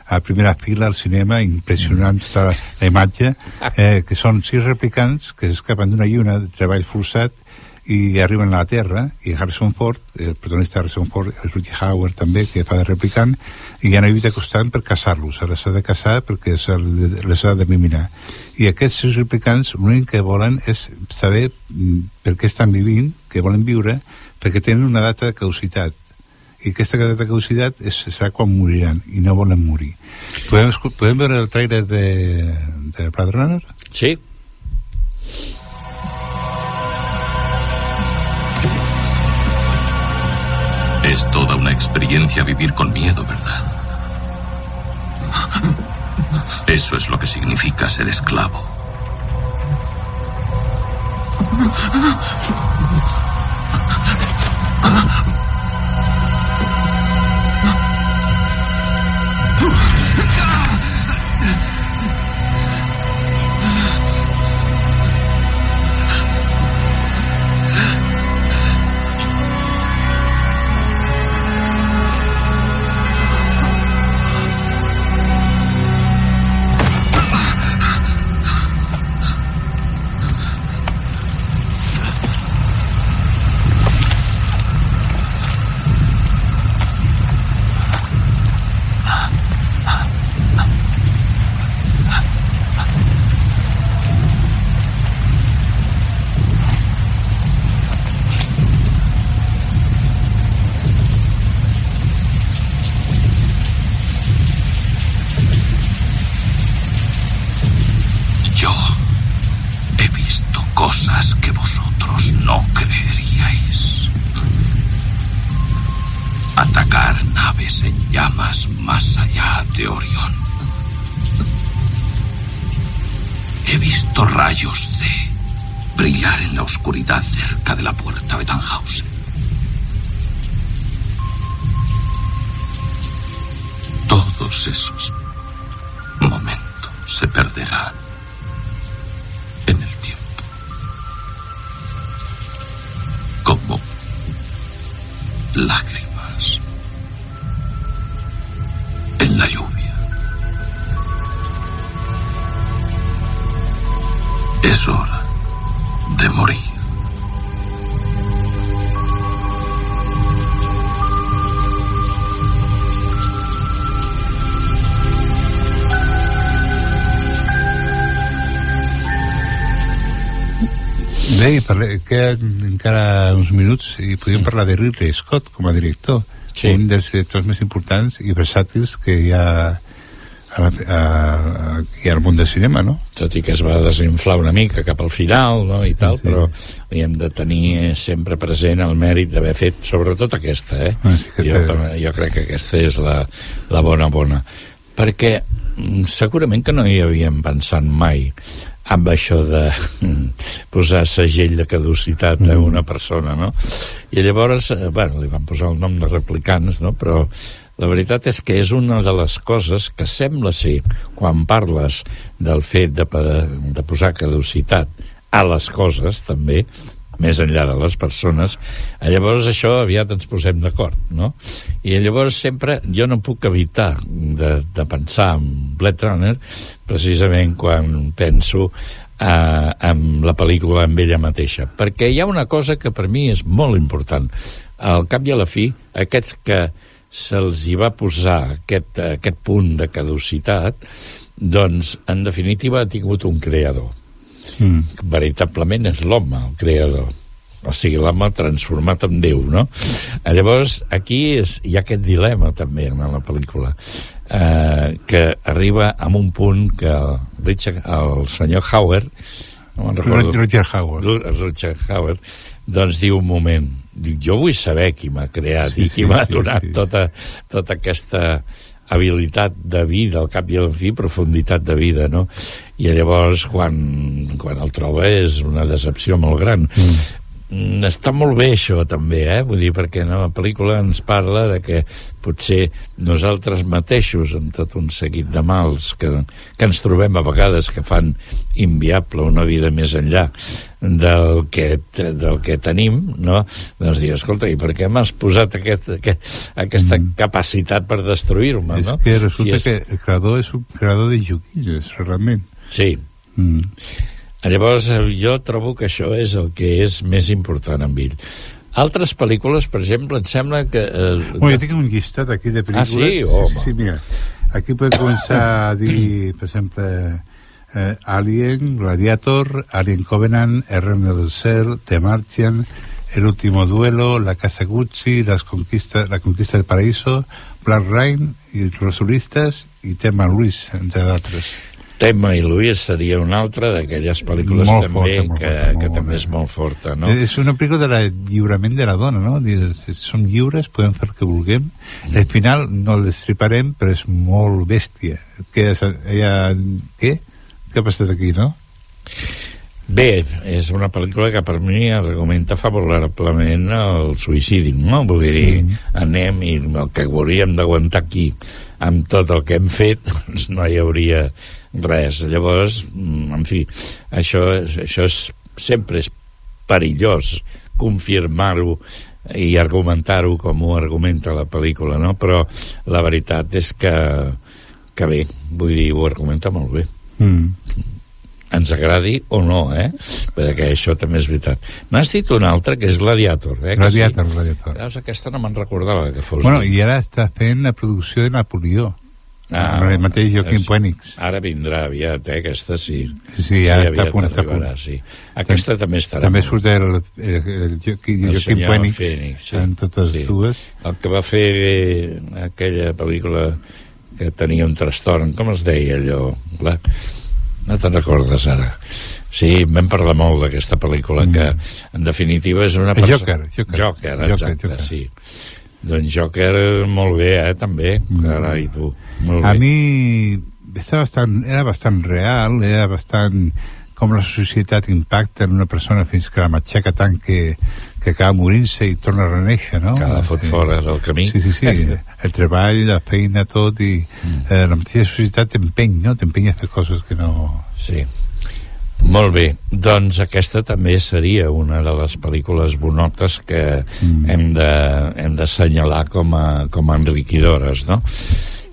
a primera fila al cinema, impressionant tota la, la imatge, eh, que són sis replicants que s'escapen d'una lluna de treball forçat i arriben a la Terra, i Harrison Ford, el protagonista Harrison Ford, el Rudy Hauer també, que fa de replicant, i hi ha una lluita constant per caçar-los, les ha de caçar perquè les ha d'eliminar. I aquests sis replicants l'únic que volen és saber mm, per què estan vivint, que volen viure, perquè tenen una data de caducitat i aquesta data de caducitat és, serà quan moriran i no volen morir podem, podem veure el trailer de, de Blade Runner? Sí Es toda una experiencia vivir con miedo, ¿verdad? Eso es lo que significa ser esclavo. Más allá de Orión. He visto rayos de brillar en la oscuridad cerca de la puerta de Tannhausen. Todos esos momentos se perderán en el tiempo. Como lágrimas en la lluvia. Es hora de morir. Bé, i parle, queden encara uns minuts i podríem parlar de Ridley Scott com a director. Sí. Un dels directors més importants i versàtils que hi ha a a, aquí al món del cinema, no? tot i que es va desinflar una mica cap al final no, i tal, sí. però li hem de tenir sempre present el mèrit d'haver fet sobretot aquesta eh? Ah, sí jo, sí. jo crec que aquesta és la, la bona bona perquè mm, segurament que no hi havíem pensat mai amb això de posar segell de caducitat a una persona, no? I llavors, eh, bueno, li van posar el nom de replicants, no? Però la veritat és que és una de les coses que sembla ser, quan parles del fet de, de posar caducitat a les coses, també, més enllà de les persones, eh, llavors això aviat ens posem d'acord, no? I llavors sempre jo no puc evitar de, de pensar en Blade Runner precisament quan penso eh, en la pel·lícula amb ella mateixa, perquè hi ha una cosa que per mi és molt important. Al cap i a la fi, aquests que se'ls hi va posar aquest, aquest punt de caducitat, doncs, en definitiva, ha tingut un creador Mm. veritablement és l'home el creador o sigui, l'home transformat en Déu, no? Eh, Llavors, aquí és, hi ha aquest dilema també en la pel·lícula, eh, que arriba a un punt que el, Richard, el senyor Howard, no me'n recordo... Howard. Ru- Roger Howard, doncs diu un moment, diu, jo vull saber qui m'ha creat Sí, i qui sí, m'ha sí, donat sí. tota, tota aquesta habilitat de vida, al cap i a la fi, profunditat de vida, no? I llavors, quan, quan el troba, és una decepció molt gran. Mm. Està molt bé això també, eh? Vull dir, perquè no, la pel·lícula ens parla de que potser nosaltres mateixos, amb tot un seguit de mals que, que ens trobem a vegades que fan inviable una vida més enllà del que, del que tenim, no? Doncs dir, escolta, i per què m'has posat aquest, aquest, aquesta mm. capacitat per destruir-me, És no? que resulta Si és- que el creador és un creador de joguilles, realment. Sí. Mm. Llavors, eh, jo trobo que això és el que és més important amb ell. Altres pel·lícules, per exemple, em sembla que... Eh, Bueno, jo tinc un llistat aquí de Ah, pel·lícules. sí? Home. sí, sí, mira. Aquí podem començar a dir, per exemple, eh, Alien, Gladiator, Alien Covenant, El Reino del Cel, The Martian, El Último Duelo, La Casa Gucci, Las Conquista, La Conquista del Paraíso, Black Rain, i Los Solistes i Tema Luis, entre d'altres. Tema i Luis seria una altra d'aquelles pel·lícules Molt també forta, que, forta, que bona. també és molt forta, no? És una pel·lícula de la lliurament de la dona, no? Som lliures, podem fer el que vulguem. El final no el destriparem, però és molt bèstia. Que ella, què? Què ha passat aquí, no? Bé, és una pel·lícula que per mi argumenta favorablement el suïcidi, no? Vull dir, anem i el que hauríem d'aguantar aquí amb tot el que hem fet, doncs no hi hauria res. Llavors, mm, en fi, això, això és, sempre és perillós confirmar-ho i argumentar-ho com ho argumenta la pel·lícula, no? Però la veritat és que, que bé, vull dir, ho argumenta molt bé Mm. ens agradi o no, eh? Perquè això també és veritat. N'has dit una altra, que és Gladiator, eh? Gladiator, sí? Gladiator. Veus, aquesta no me'n recordava que fos... Bueno, i ara està fent la producció de Napoleó. Ah, el mateix Joaquim és- Phoenix. Ara vindrà aviat, eh? Aquesta sí. Sí, ara està a punt, està a punt. Sí. Aquesta també estarà. També surt el, el, el, Joaquim, El Joaquim Phoenix, Phoenix, sí. en totes Sí. dues. El que va fer eh, aquella pel·lícula que tenia un trastorn, com es deia allò? La... No te'n recordes ara. Sí, vam parlar molt d'aquesta pel·lícula que, en definitiva, és una El perso- Joker, Joker. Joker, Joker, exacte, Joker. sí. Doncs Joker, molt bé, eh, també. Mm. Carai, tu. Molt A bé. mi estava bastant, era bastant real, era bastant com la societat impacta en una persona fins que la matxaca tant que, que acaba morint-se i torna a reneixer, no? La fot fora del camí. Sí, sí, sí. El treball, la feina, tot, i mm. eh, la mateixa societat t'empeny, no? T'empeny a fer coses que no... Sí. Molt bé, doncs aquesta també seria una de les pel·lícules bonotes que mm. hem de hem d'assenyalar com a, com a enriquidores, no?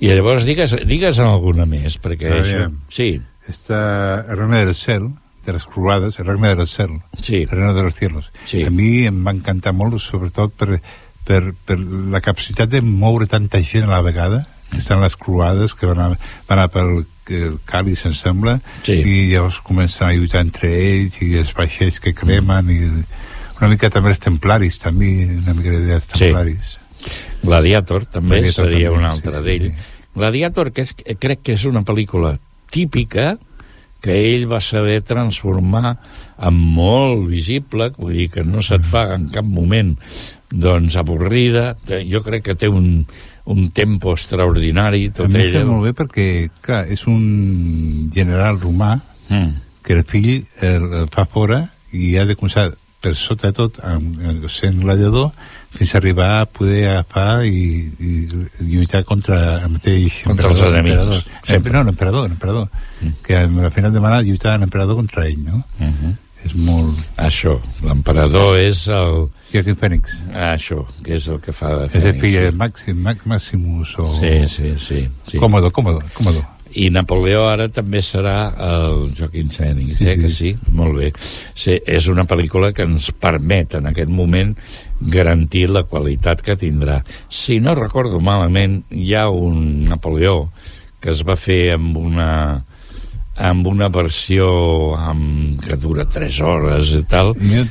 I llavors digues, digues en alguna més, perquè A això... Sí, Esta Regne del Cel, de les Croades, El Regne del Cel, sí. El Regne de los Cielos. Sí. A mi em va encantar molt, sobretot per, per, per la capacitat de moure tanta gent a la vegada, estan les Croades, que van, a, van a pel el Càliz, em sembla, Sí. i llavors comencen a lluitar entre ells, i els vaixells que cremen, i una mica també els templaris, també, una mica Sí. templaris. Gladiator també Gladiator seria també, un sí, altre sí, d'ell. Gladiator, que és, crec que és una pel·lícula típica que ell va saber transformar en molt visible, vull dir que no se't fa en cap moment doncs avorrida, jo crec que té un, un tempo extraordinari A tot mi em ella. sembla molt bé perquè, clar, és un general romà Mm. que el fill el, el fa fora i ha de començar per sota de tot amb, amb, sent gladiador fins a arribar a poder agafar i, i lluitar contra el mateix Contra els enemics, emperador. sempre. no, l'emperador, l'emperador mm. que al final de setmana lluitar l'emperador contra ell no? Uh -huh. És molt... Això, l'emperador és el... Joaquin Phoenix Això, que és el que fa de és el Fènix, fill de Maxim, Max Maximus o... Sí, sí, sí. sí. Còmodo, còmodo, còmodo I Napoleó ara també serà el Joaquin Phoenix, Sí, eh, sí. que sí? Molt bé. Sí, és una pel·lícula que ens permet en aquest moment garantir la qualitat que tindrà. Si no recordo malament, hi ha un Napoleó que es va fer amb una amb una versió amb, que dura 3 hores i tal. jo,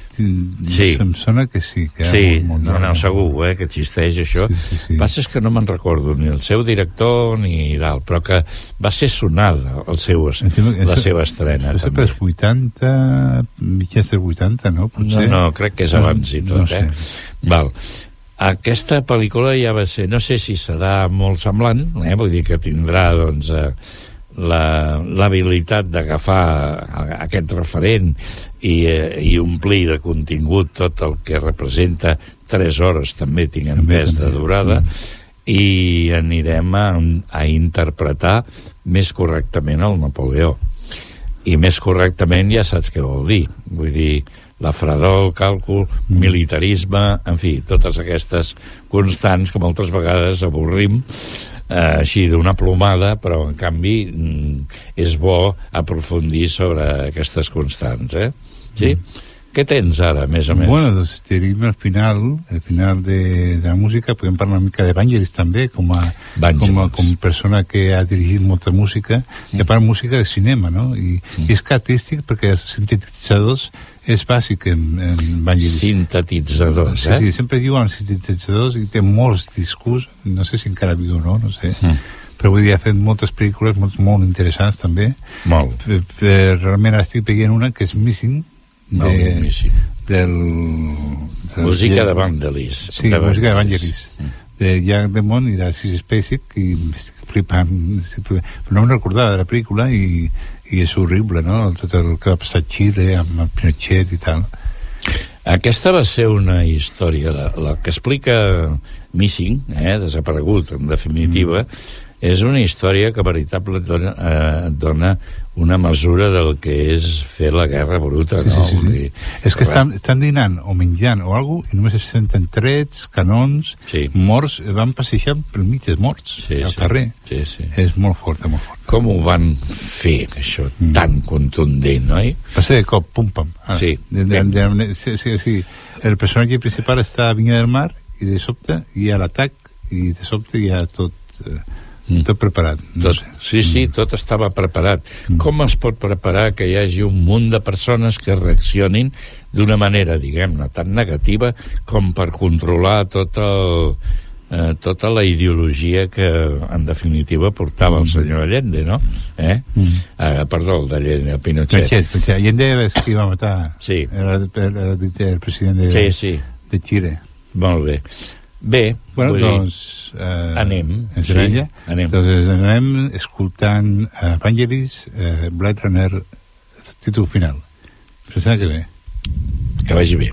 Sí. em sona que sí que Sí, molt- molt no, no, segur eh, que existeix això. Sí, sí, sí. Passa que no me'n recordo ni el seu director ni dalt, però que va ser sonada el seu, es- la seva estrena. Això també. és pels 80, mitjans dels 80, no? No, Potser. no, crec que és No, abans i tot, no sé. eh? Val. Aquesta pel·lícula ja va ser, no sé si serà molt semblant, eh? vull dir que tindrà, doncs, eh, l'habilitat d'agafar aquest referent i, eh, i omplir de contingut tot el que representa. 3 hores també tinc entès de durada. I anirem a, a interpretar més correctament el Napoleó. I més correctament ja saps què vol dir. Vull dir, la fredor, el càlcul militarisme, en fi totes aquestes constants que moltes vegades avorrim eh, així d'una plomada, però en canvi mm, és bo aprofundir sobre aquestes constants, eh? Sí? Què tens ara, més o menys? Bueno, doncs tenim el final, el final de, de la música, podem parlar una mica d'Evangelis també, com a, com a com persona que ha dirigit molta música, i a part música de cinema, no? I, i és característic perquè els sintetitzadors és bàsic en, en Evangelis. Sintetitzadors, sí, eh? Sí, sempre diuen sintetitzadors i té molts discos, no sé si encara viu o no, no sé. Mm. Però vull dir, ha fet moltes pel·lícules molt, molt interessants també. Molt. Per, per, realment estic veient una que és Missing, No, Missing. del, del Música de Vangelis. sí, De música de Vangelis. Vangelis de Jack Demont i de Sis Spacek i estic flipant estic flipant. no em recordava de la pel·lícula i, i és horrible no? tot el que va passar a Xile amb el Pinochet i tal Aquesta va ser una història, la, la que explica Missing, eh, desaparegut, en definitiva, mm. És una història que veritablement dona, eh, dona una mesura del que és fer la guerra bruta, Sí, no? sí, sí, Vull dir, és que estan, estan dinant o menjant o alguna cosa i només se senten trets, canons, sí. morts, van passejar pel mig dels morts Sí, al sí. carrer. Sí, sí. És molt fort, molt fort. Com ho van fer, això, mm. tan contundent, oi? Va ser de cop, pum, pam. Ah, Sí. De, de, de, de, sí, sí, sí. El personatge principal està a Vinya del Mar i de sobte hi ha l'atac i de sobte hi ha tot, eh, tot preparat. No Tot, sé. sí, sí, tot estava preparat. Com es pot preparar que hi hagi un munt de persones que reaccionin d'una manera, diguem-ne, tan negativa com per controlar tot el, eh, tota la ideologia que, en definitiva, portava el senyor Allende, no? Eh? Mm. Eh, perdó, el d'Allende, el Pinochet. Pinochet, Pinochet. Allende és qui va matar Sí. el, el, el, el president de, Sí, sí. de Xile. Molt bé. Bé, Bueno, vull dir, doncs... Eh, anem, Ens sí, anem. anem. Entonces anem escoltant Evangelis, eh, Blade Runner, títol final. Fins que ve. Que vagi bé.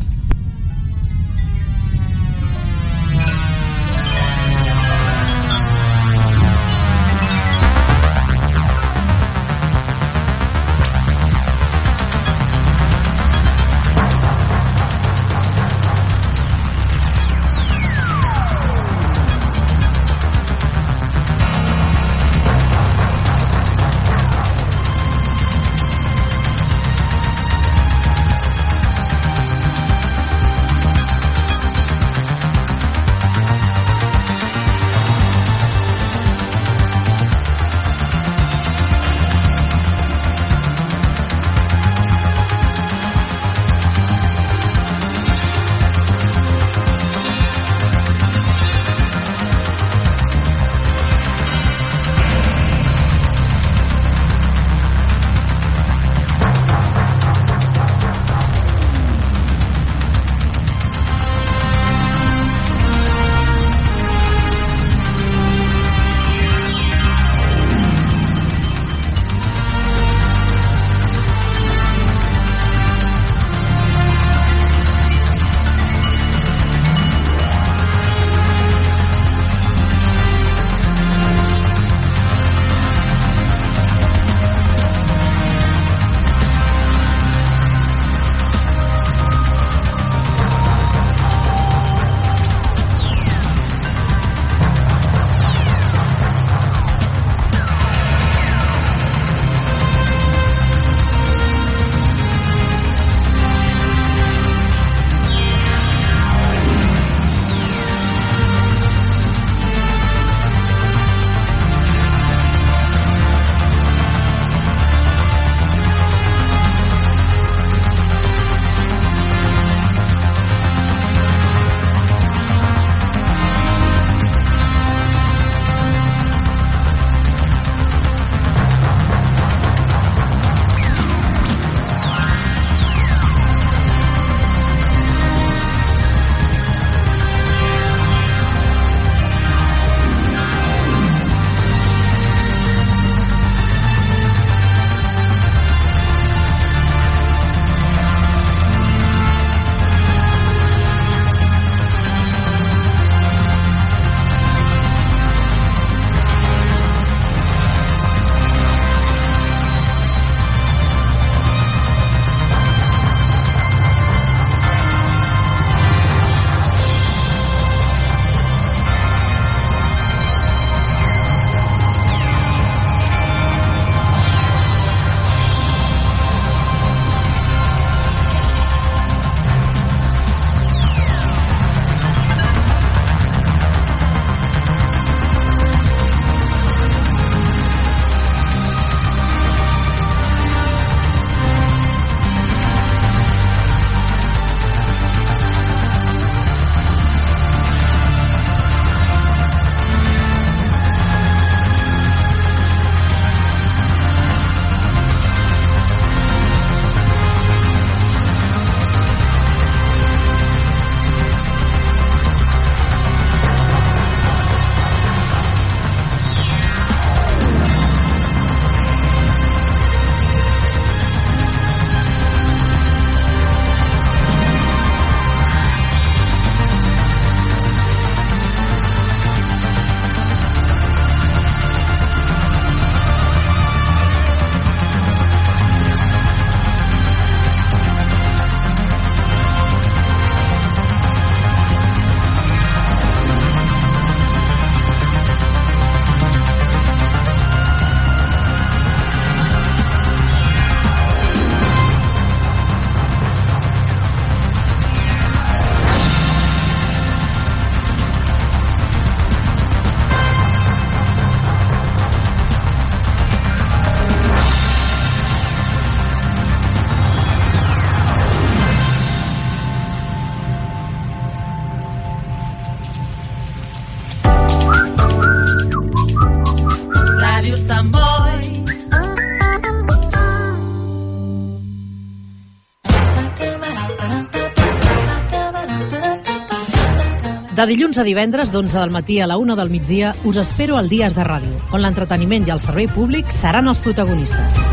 De dilluns a divendres, d'11 del matí a la 1 del migdia, us espero al Dies de Ràdio, on l'entreteniment i el servei públic seran els protagonistes.